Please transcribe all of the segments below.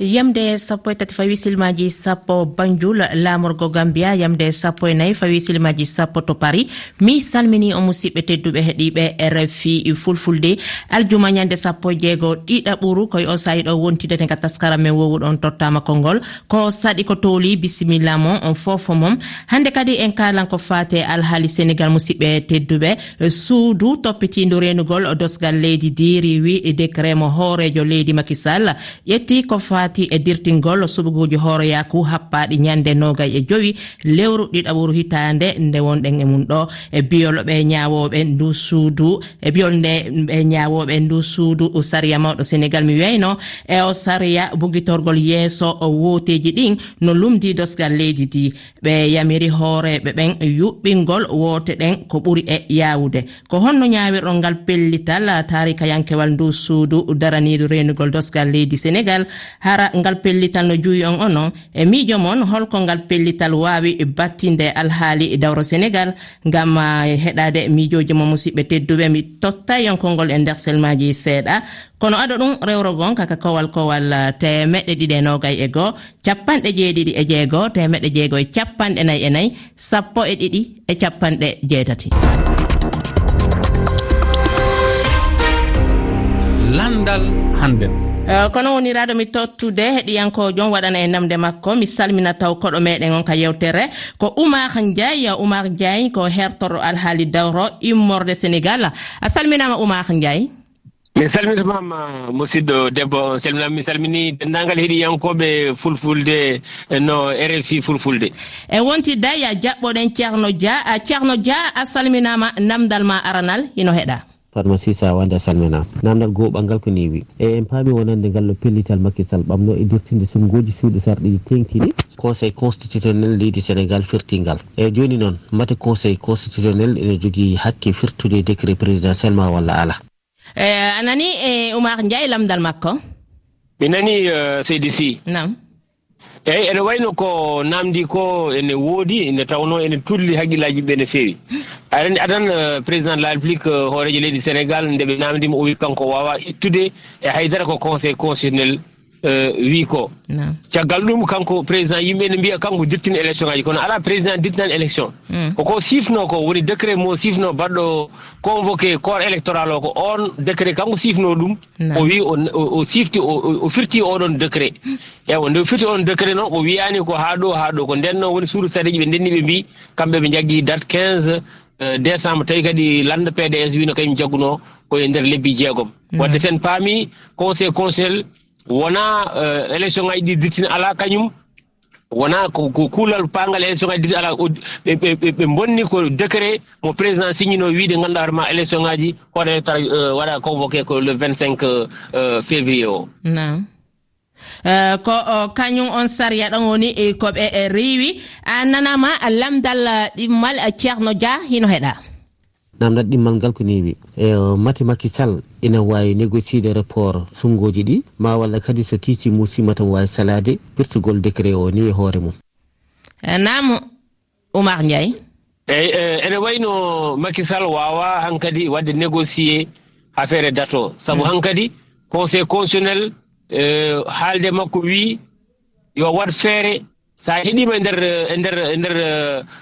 yamde sappo e tati fawi silmaji sappo banjul lamorgo gambia. Yamde sappo e nayi fawi silmaji sappo to paris. Mi salmini o musidɓe tedduɓe heeɗiɓe rfi fulfulde. Aljuma ñande sappo e jeego ɗiɗa ɓuru koye o sayi ɗo wontidete ga taskara men wowuɗon tottama konngol ko saɗi ko towli bisimilla mon on fofo mom. Hande kadi en kalan ko fate alhaali sénégal musidɓe tedduɓe. Suudu toppitidu renugol dosgal leydi diri wi e décret mo hoorejo leydi makisal ƴetti ko fa naati e dirtingol suɓuguji horoyaku happaɗi ñande nogay e joyi lewru ɗiɗaɓuru hitande nde wonɗen e mum ɗo. E biyol ɓe ñawoɓe ndu suudu e biyol nde ɓe ñawoɓe ndu suudu sariya mawɗo sénégal mi weyno e o sariya bugitorgol yeeso woteji ɗin no lumdi dosgal leydi di ɓe yamiri hooreɓe ɓen yuɓɓingol wote ɗen ko ɓuri e yawude ko honno ñawirɗon ngal pellital tarikayankewal ndu suudu daraniɗo renugol dosgal leydi sénégal ha laara ngal pellital no juuyi on onon e miijo mon holko ngal pellital waawi battinde alhaali dawro sénégal ngam eh, heɗaade miijoji mo musidɓe tedduɓe. Mi totta yonkolngol e nder selmaji seeɗa. Kono aɗo ɗum rewro gon kaka kowal kowal eh, temeɗɗe ɗiɗi e nogay e goo capanɗe jeeɗiɗi e jeegoo temeɗɗe jeego e capanɗe nayi e nayi sappo e ɗiɗi e capanɗe jeetati. Landal hannden Eh, kono woniraɗo mi tottude heɗiyankojon waɗana e namde makko mi salmina taw koɗo meɗen on ka yewtere. Ko oumar ndiaye oumar ndiaye ko hertoro alhaali dawro immorde sénégal. A salminama oumar ndiaye. Min salmitamama musidɗo debbo on salminama mi salmini dendagal heeɗiyankoɓe fulfulde eh, no rfi fulfulde. E wontidda ya jaɓɓoɗen ceerno dia ceerno dia a salminama namdal ma aranal hino heeɗa pharmacie sawande a salmina. Namdal goo ɓalngal ko newi e en paami wonande ngal no pellital makkisal ɓamno e dirtinde sumgoji suuɗi sarɗiji tengtiɗi conseil constitutionnel leydi sénégal firtingal. E joni noon mate conseil constitutionnel ene jogui hakke firtude décret présidentiel ma walla ala e a nani e oumar ndiaye lamdal makko? Mi nani euh, seydi sy nam eeyi ene wayno ko namdi ko ene woodi ene tawno ene tulli haqqillaji ɓe no feewi. Aɗani adan uh, président de la république uh, hoorejo leydi sénégal nde ɓe namdima o wi kanko wawa ittude e haydara ko conseil constitutionnel Eh, wi ko. Caggal ɗum kanko président yimɓe ne mbiya kanko dirtini élection ngaji. Kono ala président dirtinani élection. Koko sifno ko woni décret mo sifno baɗɗo convoqué corps électoral o ko on décret kanko sifno ɗum o wi o sifti o firti oɗon décret. Ewa nde firti on décret noon o wiyani ko ha ɗo ha ɗo. Ko nden noon woni suudu sareji ɓe ndenni ɓe mbi kamɓe ɓe jaggui date 15 eh, décembre. Tawi kadi lande pds wino kañum jagguno koye nder lebbi jeegom. Wadde sen paami conseil constitutionnel wona uh, élection ngaji ɗi dirtina ala kañum wona ko kuulal pangal élection ngaji dirti ala ɓe bonni ko décret mo président signino wiide ganduɗa hoore ma élection ŋaji hoto électoral eh, waɗa convoqué ko le 25 uh, eh, février o. Uh, ko uh, kañum on sariya ɗon woni e, koɓe e, rewi a nanama lamdal ɗimmal ceerno dia hino heeɗa namdal ɗimmal ngal ko newi. E uh, mati makky sall ina wawi négocide rapport sungoji ɗi. Ma walla kadi so tiici musima tan wawi salade pirtugol décret o ni e hoore mum. E, Nam oumar ndiaye. Eyi e, ene wayno makky sall wawa hankadi wadde négocié affaire e date o saabu mm. han kadi conseil constitutionnel haalde makko wi yo wat feere. Sa a heɗima e nder e nder e nder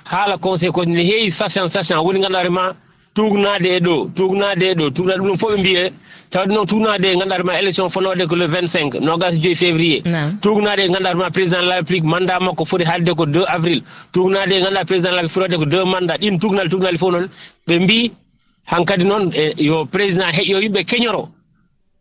haala conseil constitutionnel. Heewi sachan sachan woni ngannduɗa rema tugnade e ɗo tugnade e ɗo. Tugnade ɗum fof ɓe mbiye tawde noon tugnade e ganduɗa ma élection fonode ko le 25 nogas joyi février. Tugnade e ganduɗa ma président de la république mandat makko foti haalde ko 2 avril. Tugnade e ganduɗa président de la république foti ko 2 mandat. Ɗin tugnali tugnali fof noon ɓe mbi hankkadi noon e, yo président he yo yimɓe keñoro.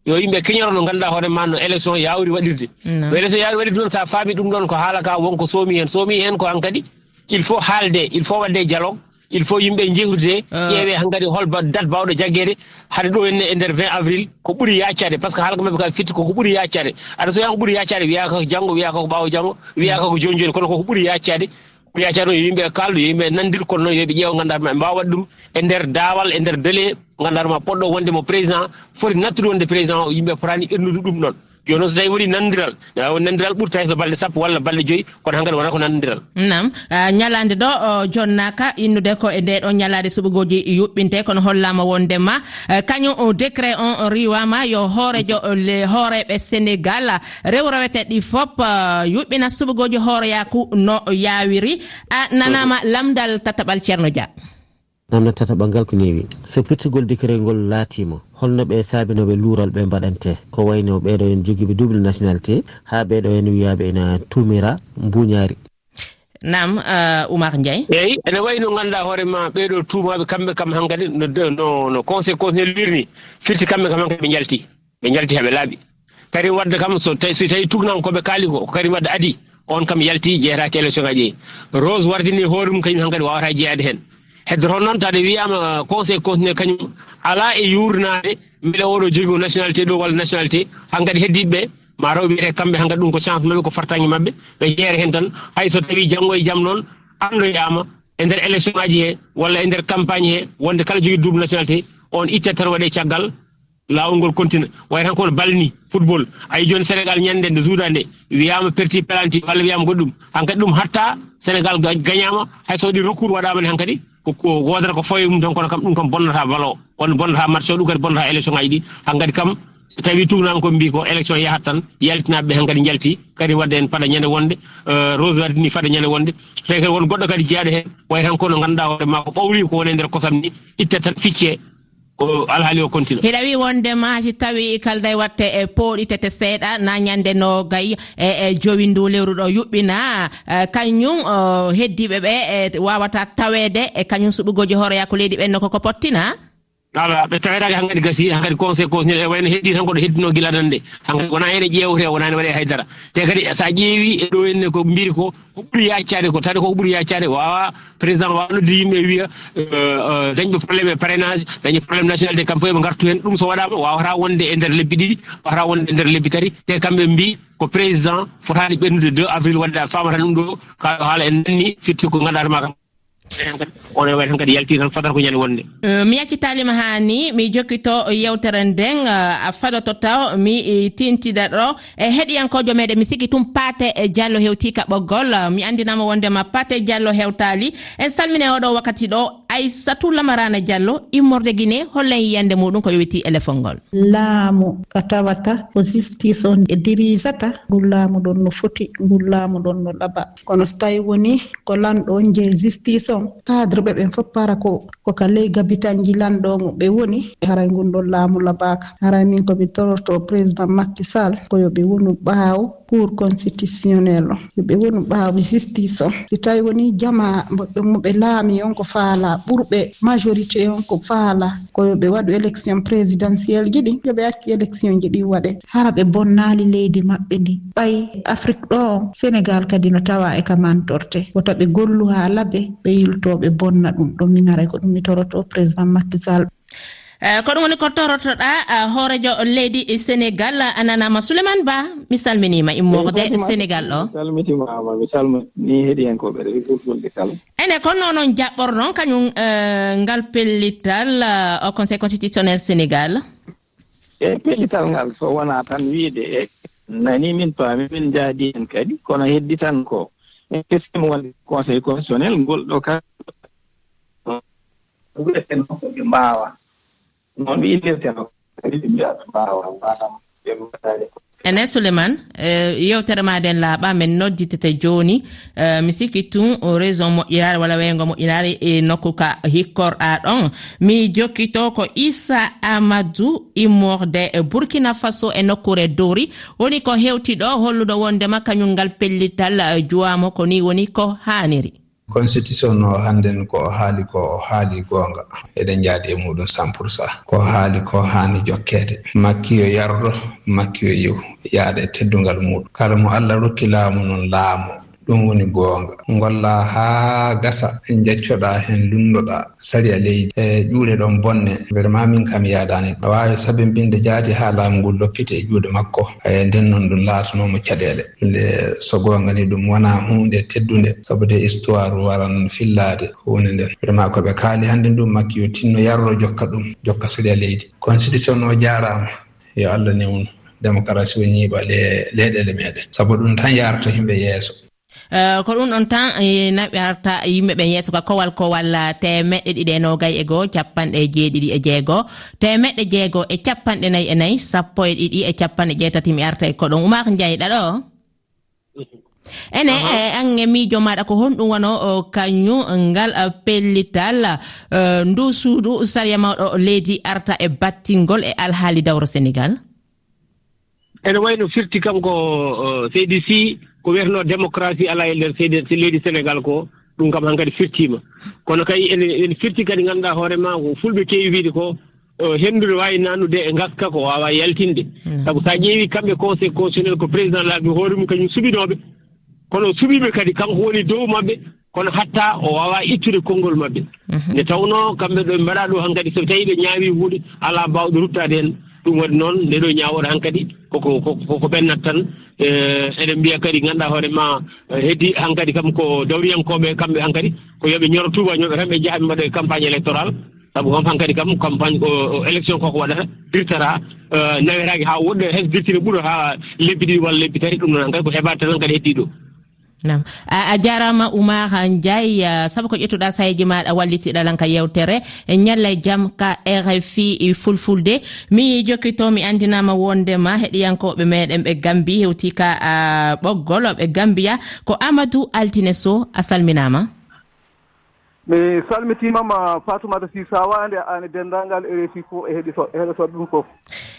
Yo yimɓe keñoro no ganduɗa hoore ma no élection yawri waɗirde. To élection yawri waɗirde noon sa faami ɗum ɗon ko haala ka wonko soomi hen soomi hen ko hankkadi il faut haalde il faut wadde dialogue. il faut yimɓe jewtide ah. ƴeewe hankadi hol date bawɗo jaggeede. Hade ɗo henne e nder 20 avril ko ɓuuri yaccade par ce que haalka maɓɓe ka fitti koko ɓuuri yaccade aɗa so wiya ko ɓuri yaacade wiya kako janngo wiya kako ɓaawo janngo wiya kako joni jooni kono koko ɓuri yaacade ɓuri yaacade o yimɓe kaldu yimɓe nandir kono noon yoɓe ƴeewa nganndaa ma ɓe mbawa waɗde ɗum e nder daawal e nder délai nganndaa ma poɗɗo wonde mo président foti nattude wonde président o yimɓe potani irnude ɗum ɗon joni noon so tawi woni nandiral nandiral ɓurta so balɗe sappo walla balɗe joyyi kono hankkadi wona ko nandiral. Nam ah, ñalande ɗo jonnaka innude ko e nde ɗon ñalade suɓugoji yuɓɓinte kono hollama wondema eh, kañum décret on riwama yo hoorejo hooreɓe sénégal rew reweteɗi fop eh, yuɓɓina suɓugoji hooreyaku no yawiri a ah, nanama lamdal tataɓal ceerno dia. namnatata ɓangal ko newi so pirtigol dikirel ngol laatima holno ɓe saabinoɓe luural ɓe mbaɗante ko wayno ɓeɗo en joguiɓe double nationalité ha ɓeɗo en wiyaɓe ena tumira mbuñaari nam uh, oumar ndiaye. Eyyi ene wayi no ganduɗa hoorema ɓeɗo tumaɓe kamɓe kam hankkadi no no conseil constitutionnel lirni firti kamɓe kam hankkadi ɓe jalti ɓe jalti haɓe laaɓi. Kadi wadde kam so tawi so tawi tugnankoɓe kaali ko kadi wadde adi on kam yalti jeeyataki élection ngaji ɗi rose wardini hoore mum kañum hankkadi wawata jeeyade hen heddoto noon taade wiyama conseil constitutionnel kañum ala e yurnade mbiɗa oɗo jogi nationalité ɗo walla nationalité hankkadi heddiɓeɓe ma raw wiyete kamɓe hankkadi ɗum ko chance mabɓe ko fartaki mabɓe ɓe jeere hen tan. Hay so tawi janggo e jaam noon andoyama e nder élection aji he walla e nder campagne he wonde kala jogui double nationalité on itta tan waɗe caggal lawol ngol continue. Way tan kono balni football. Ayi joni sénégal ñande nde juuda nde wiyama perti pelanti walla wiyama goɗɗum. Hankkadi ɗum hatta sénégal gañama. Hayso waɗi recours waɗama ne hankkadi koko wodata ko fawi mum tan kono kam ɗum kam bonnata balo. On bonnata marché o ɗum kadi bonnata élection ngaji ɗi. Han kadi kam so tawi tugnama koɓe mbi ko élection yahat tan yaltinaɓe ɓe han kadi jalti kadi wadde hen faada ñande wonde euh, rose wadde ni faada ñande wonde. Tawi kadi won goɗɗo kadi jeyaɗo hen way tan kono ganduɗa hoore ma ko ɓawli ko woni e nder kosam ni itte tan ficce o alhaali o continue. Hiɗa wi wondema si tawi kalday watte e pooɗitete seeɗa na ñande no gay e, e jowi ndu lewru ɗo yuɓɓina. E, kañum heddiɓe ɓe e wawata tawede e kañum suɓugoji horoya ko leydi ɓenno koko pottina. ala ɓe tawetake hankkadi gasi hankkadi conséquence ñel e wayno heddi tan koɗo heddino gila nde hankkadi wona ene ƴewte wona ene waɗe haydara. Te kadi sa ƴeewi e ɗo henne ko mbiri ko ko ɓuuri yaccade ko tawde koko ɓuuri yaccade wawa président wawa nodde yimɓe wiya e, e, dañɓe probléme e parrainage dañi probléme nationalité de fof ɓe gartu hen ɗum so waɗama wawata wonde e nder lebbi ɗiɗi wawata wonde e nder lebbi tati. Te kamɓe mbi ko président fotani ɓennude 2 avril wadde a famata ɗum ɗo kaɗo haala en nanni firti ko ganduɗatama kam. on e way tan kadi yalti tan fadata ko ñande wonde. Mi yaccitalima hani mi jokkito yewtere nden a fadoto taw mi e, tintida ɗo. E heɗiyankojo meɗen mi sikki tum pate e diallo hewtika ɓoggol. Mi andinama wondema pate diallo hewtali. En salmine oɗo wakkati ɗo aissatou lamarana diallo immorde guine hollen yiyande muɗum ko yowiti éléphone ngol. Laamu ka tawata ko justice on e dirisata ngol laamu ɗon no foti ngol laamu ɗon no ɗaɓa kono so tawi woni ko lanɗo on je justice on cadre ɓe ɓen fof para ko koka ley gabitanji lanɗomo ɓe woni haray ngon ɗon laamu laɓaka haray min komi tororto président makky sall koyo ɓe wonu ɓaawo cour constitutionnel o. Yoɓe woni ɓaawo justice o si tawi woni jama moɓe laami on ko faala ɓurɓe majorité on ko faala. Ko yoɓe waɗu élection présidentiel ji ɗi yoɓe accu élection ji ɗi waɗe. Hara ɓe bonnaali leydi maɓɓe ndi. Ɓay afrique ɗo sénégal kadi no tawa e ka mantorte. Wota ɓe gollu haala ɓe ɓe yiltoɓe bonna ɗum. Ɗon min ara ko ɗum mi toroto président makisal ko ɗum woni ko torotoɗa hoorejo leydi sénégal ananama souleymane ba mi salminima immorde sénégal ɗo salmitimama mi salmini heeɗi henkoɓe ɓurɗulɗe kala ene ko noonoon jaɓɓornoon kañum ngal pellital au conseil constitutionnel sénégal eyi pellital ngal so wona tan wiide e nani min paami min jaadi hen kadi kono heddi tan ko en wonde conseil constitutionnel ngol ɗo kaɓe mbawa noon ɓe innirteno kadi mbiya ɓe mbawa manam ɓe mbaɗade e enen souleymane e, yewtere maɗen laaɓa min nodditete joni e, mi sikki tun raison moƴƴinare walla weygo moƴƴinare e nokku ka hikkorɗa ɗon. Mi jokkito ko issa amadou immorde burkina faso e nokkure dori woni ko hewtiɗo holluɗo wondema kañum ngal pellital juwamo ko ni woni ko haniri constitution o hannden ko o haali ko o haali goonga. Eɗen jaadi e muɗum cent pour cent ko haali ko haani jokkeede. Makki yo yardo makki yo yiw. Yaade e teddungal muɗum. Kala mo allah rokki laamu noon laamu. ɗum woni goonga. Golla haa gasa jaccoɗa hen lundoɗa sariya leydi. E ƴuure ɗon bonne. Vraiment min kam yaɗani waawi sabi sabimbinde jaati haa laamu ngol loppite e ƴuuɗe makko. E nden noon ɗum laatanomo caɗeele. Nde so goonga ni ɗum wona hunde teddunde sabu de histoire waran fillaade hunde nden. Vraiment ko ɓe kaali hannde ndum makki yo tinno yarro jokka ɗum jokka sariya leydi. Constitution o jarama yo allah newnu démocratie o ñiiɓa le leyɗele meɗen sabu ɗum tan yarata yimɓe yeeso. Eh, ko ɗum ɗon tan eh, naɓarta yimɓe ɓen yeeso ka kowal kowal eh, temeɗɗe ɗiɗi e nogay e goo capanɗe jeeɗiɗi e jeegoo. Temeɗɗe jeegoo e capanɗe nayi e nayi sappo e ɗiɗi e capanɗe jeetati mi e arta e koɗon umaka jayiɗa ɗo ene an e miijo maɗa ko honɗum wono kañum ngal pellital ndu suudu sariya mawɗo leydi arta e battingol e alhaali dawro sénégal. Ene wayno firti kam ko seydi cdc ko wiyeteno démocratie ala e nder seydi leydi sénégal ko ɗum kam han kadi firtima. Kono kay ene firti kadi ganduɗa hoorema ko fulɓe keewi wiide ko henndude waawi naannude e ngaska ko waawa yaltinde. Hmm. Sabu so a ƴeewii kamɓe conseil constitutionnel ko président laaɓi hoore mum kañum suɓinooɓe. Kono suɓiiɓe kadi kanko woni dow maɓɓe kono hatta o waawa ittude konngol maɓɓe. Hmm. Nde tawnoo kamɓe ɗo mbaɗa ɗo han kadi so tawii ɓe ñaawii huunde alaa mbaawɗo ruttaade heen ɗum waɗi noon nde ɗo ñawoɗo han kadi koko koko ɓennat tan. E, eɗen mbiya kadi ganduɗa hoore ma e, heddi han kadi kam ko dawriyankoɓe kamɓe han kadi ko yooɓe ñoro tubañoɓe tan ɓe jaha ɓe mbaɗa e campagne électoral sabu kam han kadi kam campagne ko élection koko waɗata dirtata nawetaki ha woɗɗo hes dirtine ɓuuro ha lebbi ɗiɗi walla lebbi tati ɗum noon han kadi ko heɓade tan han kadi heddi ɗo. nam. A jarama oumar ndiaye saabu ko ƴettuɗa sayeji maɗa wallitiɗalan e, e ka yewtere. Ñalla jaam ka rfi fulfulde. Mi jokkito mi andinama wondema heɗiyankoɓe meɗen ɓe gambi hewti ka ɓoggol ɓe gambiya ko amadou altine sow a salminama. mi salmitimama fatoumata sisawande an dendagal denndangal rfi fo e, e heɗito e heɗotoɓe ɗum fof.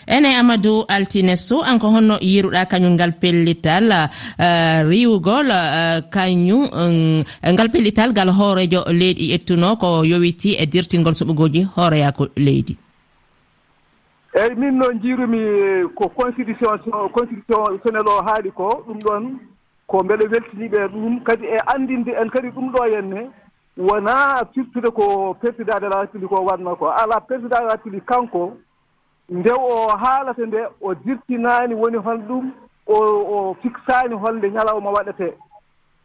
Ene amadou altine sow an ko honno yiruɗa kañum ngal pellital uh, riwgol uh, kañum um, ngal pellital ngal hoorejo leydi ettuno ko yowiti e dirtingol suɓugoji hooroyako leydi. Eyyi min noon jirumi eh, ko constitution constitution senel o haali ko ɗum ɗon ko beele weltiniɓe ɗum kadi e andinde en kadi ɗum ɗo henne wona firtude ko président de la république o waɗno ko ala président de la république kanko nde o haalata nde o dirtinaani woni hon ɗum o o fixaani holnde ñalawma waɗete.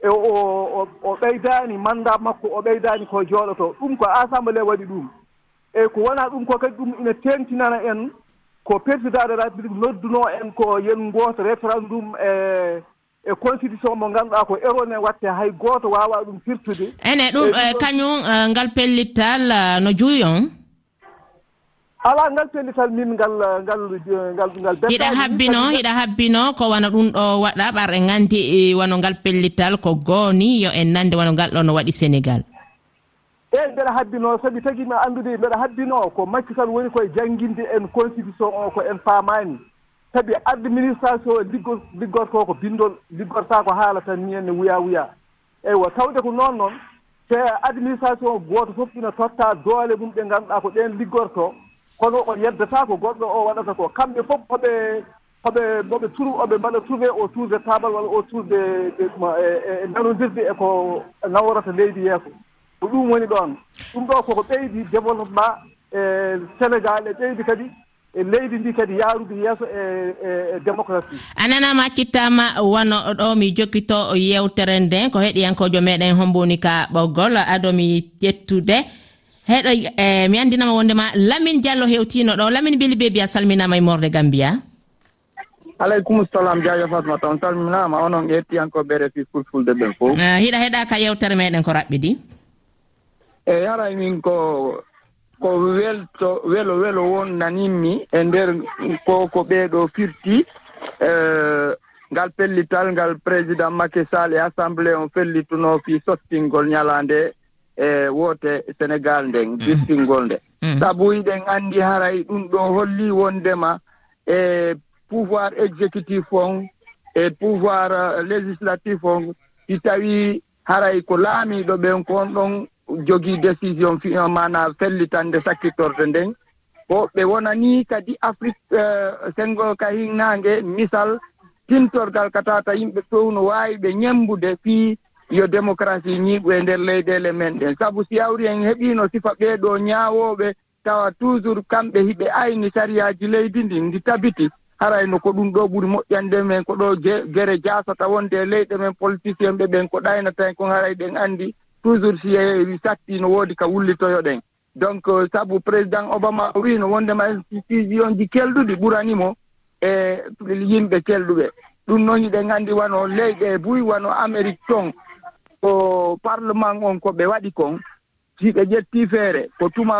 E o o ɓeydaani mandat makko o ɓeydaani ko jooɗoto. Ɗum ko assemblé waɗi ɗum. Eyi ko wonaa ɗum ko kadi ɗum ina teentinana en ko président de la république nodduno en ko yen gooto référendum e e constitution mo ngannduɗaa ko erone watte hay gooto waawa ɗum firtude? Ene ɗum e e, kañum e, ngal pellital no juuyi on? Ala ngal pellital min ngal ngal ngal ngal hiɗa habbino hiɗa habbino ko wona ɗum ɗo waɗa ɓar e nganndi wono ngal pellital ko gooni yo en nannde wono ngal ɗo no waɗi sénégal. Eeyi mbeɗa habbinoo sabi tagi mi anndude mbeɗa habbinoo ko makkital woni koye jannginde en constitution o ko en paamaani. sabi administration o liggo liggorto ko bindol liggorta ko haala tan ni henne wuya wuya. Eywa tawde ko noon noon te administration gooto fof ina totta doole mum ɓe ngannduɗaa ko ɗen liggorto. Kono o yeddata ko goɗɗo o waɗata ko. Kamɓe fof hoɓe hoɓe moɓe turu oɓe mbaɗa trouvé e au tour de table walla au tour de e, e nanodirde e ko nawrata leydi yeeso. Ko ɗum woni ɗon ɗum ɗo koko ɓeydi développement e sénégal e ɓeydi kadi. e leydi ndi kadi yaarude yeeso e, e, e démocratie a nanama accittama wono ɗo mi jokkito yewtere nden ko heɗiyankojo meɗen homboni ka ɓoggol. Adomi ƴettude. Heɗo e mi andinama wondema lamin diallo hewtino ɗo. Lamin bili bebi a salminama e morde gambiya aleykum salam diajo fatmata on salminama onon ƴettiyankoɓe refi fulfulde ɓen fof. Ah, hiɗa heɗa ka yewtere meɗen ko raɓɓiɗi. Eyi haray e min ko ko welto welo welo won nanimmi e nder ko ko ɓeeɗo firti e, ngal pellital ngal président makisal e assemblé on fellituno fi sottingol ñalande e woote sénégal nden mm. dirtingol nde. Mm. Sabu iɗen anndi haray ɗum ɗo holli wondema e pouvoir exécutif on e pouvoir euh, législatif on. Si tawii haray ko laamiiɗo ɓen kon ɗon jogii décision fi euh, mana fellitande sakkitorde nden. Ko ɓe wonani kadi afrique euh, sengo ka hinnaange misal tintorgal ka tata yimɓe tow no waawi ɓe ñembude fii yo démocratie ñiiɓu e ndeer leyɗeele men ɗen. Sabu si yawri en heɓiino sifa ɓeeɗo ñaawooɓe tawa toujours kamɓe hiɓe ayni sariyaaji leydi ndi ndi tabiti. Harayno ko ɗum ɗo ɓuri moƴƴande men ko ɗo gere jaasata wonde e leyɗe men politicien ɓe ɓen ko ɗaynata hen kon haray ɗen anndi toujours si e- e satti no woodi ka wullitoyo ɗen. Donc euh, sabu président obama wino wondema institution ji kelɗuɗi ɓuranimo e yimɓe kelɗuɓe ɗum noon yiɗen nganndi wano leyɗe buy wano amérique ton. Ko parlement on ko ɓe waɗi kon si ɓe ƴettii feere ko tuma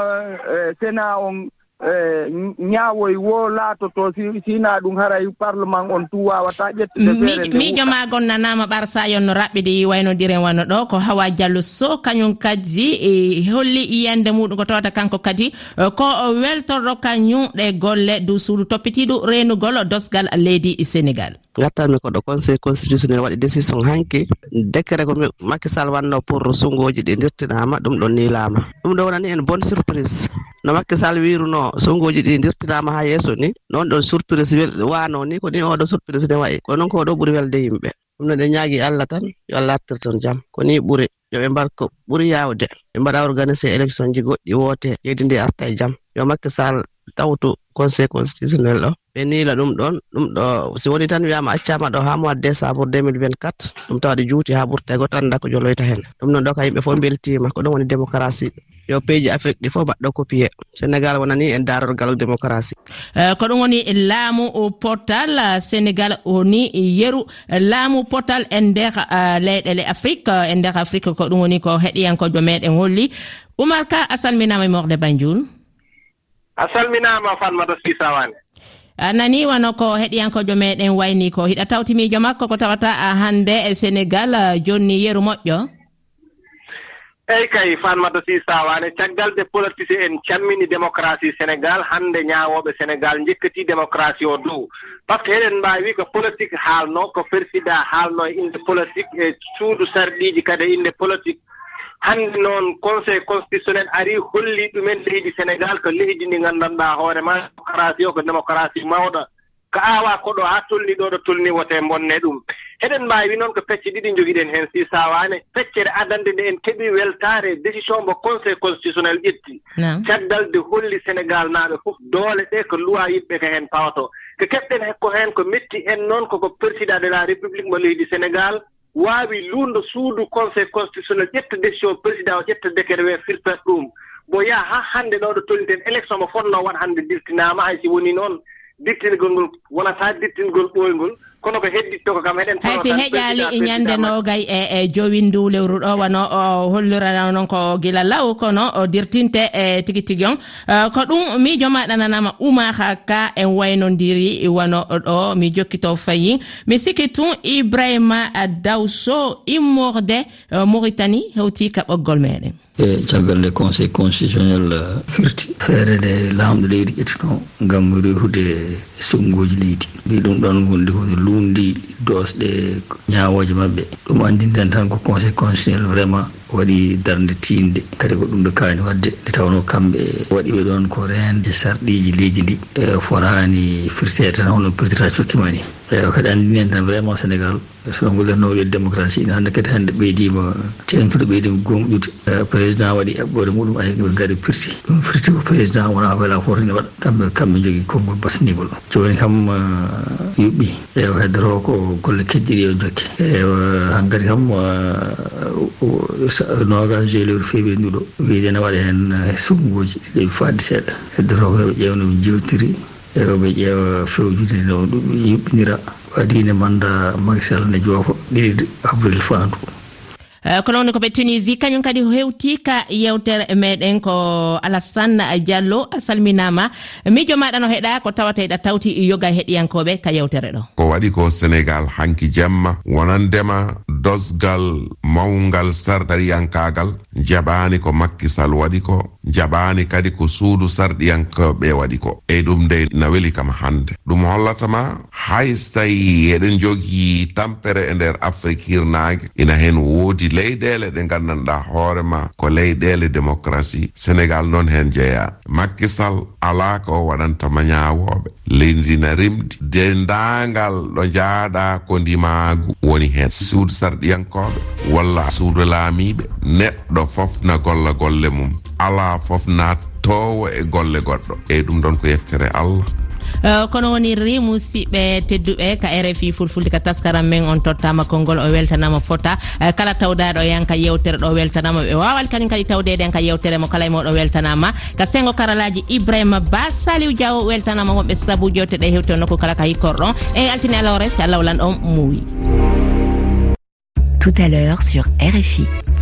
euh, sénat on Eh, ñaawoy wo laatoto sina ɗum haray parlement on tu wawata ƴettude feere miijo ma gonnanama ɓar sa yonno raɓɓide waynodiren wano ɗo ko hawa diallo so kañum kadi e holli yiyande muɗum ko tawata kanko kadi e, ko weltorɗo kañum ɗe golle dow suudu toppitiɗo renugol dosgal leydi sénégal. Gattami koɗo conseil constitutionnel waɗi décision hanki décret ko makisal wanno pour sungoji ɗi dirtinama ɗum ɗon nilama ɗum ɗo wonani en bonne surprise. No makisal wiruno no ɗi dirtinama ha yeeso ni noon ɗon surprise wano ni ko ni oɗo surprise ne wayi ko noon ko ɗo ɓuuri welde yimɓe. Ɗum no ɗen ñaagi allah tan yo allah artir ton jaam ko ni ɓuri yoɓe mbar ko ɓuri yawde ɓe mbaɗa organisé élection ji goɗɗi woote leydi ndi arta e jaam yo makke sall tawtu conseil constitutionnel ɗo. Ɓe niila ɗum ɗon ɗum ɗo si woni tan wiyama accama ɗo ha mois décembre 2024 ɗum tawa ɗe juuti ha ɓurta e goto anda ko joloyta hen. Ɗum noon ɗo ka yimɓe fof beltima ko ɗum woni démocratie. yo peeji afrique ɗi fof mbaɗɗo copié sénégal wonani en darorgal démocratie. Eh, ko ɗum woni laamu portal eh, sénégal woni yeru. Eh, laamu portal e nder leyɗele afrique e nder afrique ko ɗum woni ko heɗiyankojo meɗen holli. Oumar ka a salminama e morde banjoul a salminama fanmata sisawane a nani wano ko heɗiyankojo meɗen wayni ko hiɗa tawtimiijo makko ko tawata hannde e sénégal jonni yeru moƴƴo? eeyi kay fanmata si sawane caggal de politicien en cammini démocratie sénégal hannde ñaawooɓe sénégal jekkati démocratie o dow. Par ce que eɗen mbaawi ko politique haalnoo ko ferfida haalno e innde politique e suudu sarɗiiji kadi e innde politique. Hannde noon conseil constitutionnel arii hollii ɗumen leydi sénégal ko leydi ndi nganndanɗaa hoore ma démocratie o ko démocratie mawɗo. Ko aawa koɗo haa tolni ɗo ɗo tolni wote bonne ɗum. heɗen mbaawi noon ko pecce ɗiɗi jogiɗen heen si sawaane. Feccere adande nde en keɓi weltaare décision mo conseil constitutionnel ƴetti caggal de holli sénégal naaɓe fof doole ɗe ko luwa yimɓe ko heen pawato. Ko keɓɗen hekko heen ko metti en noon koko président de la république mo leydi sénégal waawi luundo suudu conseil constitutionnel ƴetta décision président o ƴetta décret we firtat ɗum. Mbo yaha haa hannde ɗo ɗo tolniten élection mo fotnoo waɗ hannde dirtinaama hay si woni noon dirtingol ngol wonataa dirtingol ɓooyngol kono ko heddittoko kam heɗen hay si heƴali e ñande nogay e e jowindu lewru ɗo wano o hollirana noon ko gila law kono o dirtinte e tigi tigi on. E, ko ɗum miijo ma ɗananama oumaka ka en waynodiri wano ɗo mi jokkito fayi mi sikki tun ibrahima dawso immorde e, mauritanie hewti ka ɓoggol meɗen. E caggal nde conseil constitutionnel firti feere nde laamɗo leydi ƴettino ngam rewhude sunguji leydi. Mbi ɗum ɗon wonde hunde luundi dosɗe ñawoje maɓɓe ɗum andinden tan ko conseil constitutionnel vraiment waɗi darde tinde kadi ko ɗum ɓe kaani wadde. Nde tawno kamɓe waɗiɓe ɗon ko rende e sarɗiji leydi ndi. E forani firtede tan hono pirtira cokkima ni eyi kadi andinen tan vraiment sénégal sowgol annowoɗel démocratie ina hannde kadi hannde ɓeydima teentude ɓeydima gomɗude président waɗi eɓɓore muɗum ay ɓe gaari firti. Ɗum firti ko président wona wela foto ene waɗa. Kamɓe kamɓe jogui konngol basnigol joni kam eh, yuɓɓi ewa heddoro ko golle keddiɗi e o jokke. Ewa hankkadi kam eh, nogas jeelewru fewiri nduɗo wiide ne waɗa hen sugngoji ɗeɓe fadde seeɗa. Heddoro ko yoɓe ƴewno ɓe jewtiri ewoɓe ƴeewa fewjude no ɗum yuɓɓinira. adine manda makisal ne joofa ɗiɗi avril fandu. Eh, ko noon ko ɓe tunisie kañum kadi hewti ka yewtere meɗen ko alassane diallo a salminama. Miijo maɗa no heeɗa ko tawata eɗa tawti yoga heɗiyankoɓe ka yewtere ɗo. Ko waɗi ko sénégal hanki jemma wonandema dosgal mawgal sarɗariyankagal jaɓani ko makkisal waɗi ko jaɓani kadi ko suudu sarɗiyankoɓe waɗi ko. Eyi ɗum nde na weli kam hande ɗum hollatama hay so tawi eɗen jogii tampere e nder afrique hirnage ina hen woodi leyɗele ɗe gandanɗa hoorema ko leyɗele démocratie sénégal noon hen jeeya. Makkisal ala ko waɗanta ma ñawoɓe leyndina rimdi dendagal ɗo jaaɗa ko ndimagu woni hen suudu sarɗiyankoɓe walla suudu laamiɓe neɗɗo fofna golla golle mum. Ala fof nattowo e golle goɗɗo. Eyyi ɗum ɗon ko yettere allah. Eh, kono wonirri musidɓe tedduɓe ka rfi fulfulde ka taskaram men on tottama konngol o weltanama fota. Eh, kala tawdaɗo yan ka yewtere ɗo weltanama ɓe wawal kañum kadi tawdede en ka yewtere mo kala e moɗo weltanama. Ka sengo karalaji ibrahima ba saliw diaw weltanama wonɓe saabu jewte ɗe hewte nokku kala ka hikkorɗon e altini alawre si allah wolan on muuyi. Tout à l'heure sur RFI.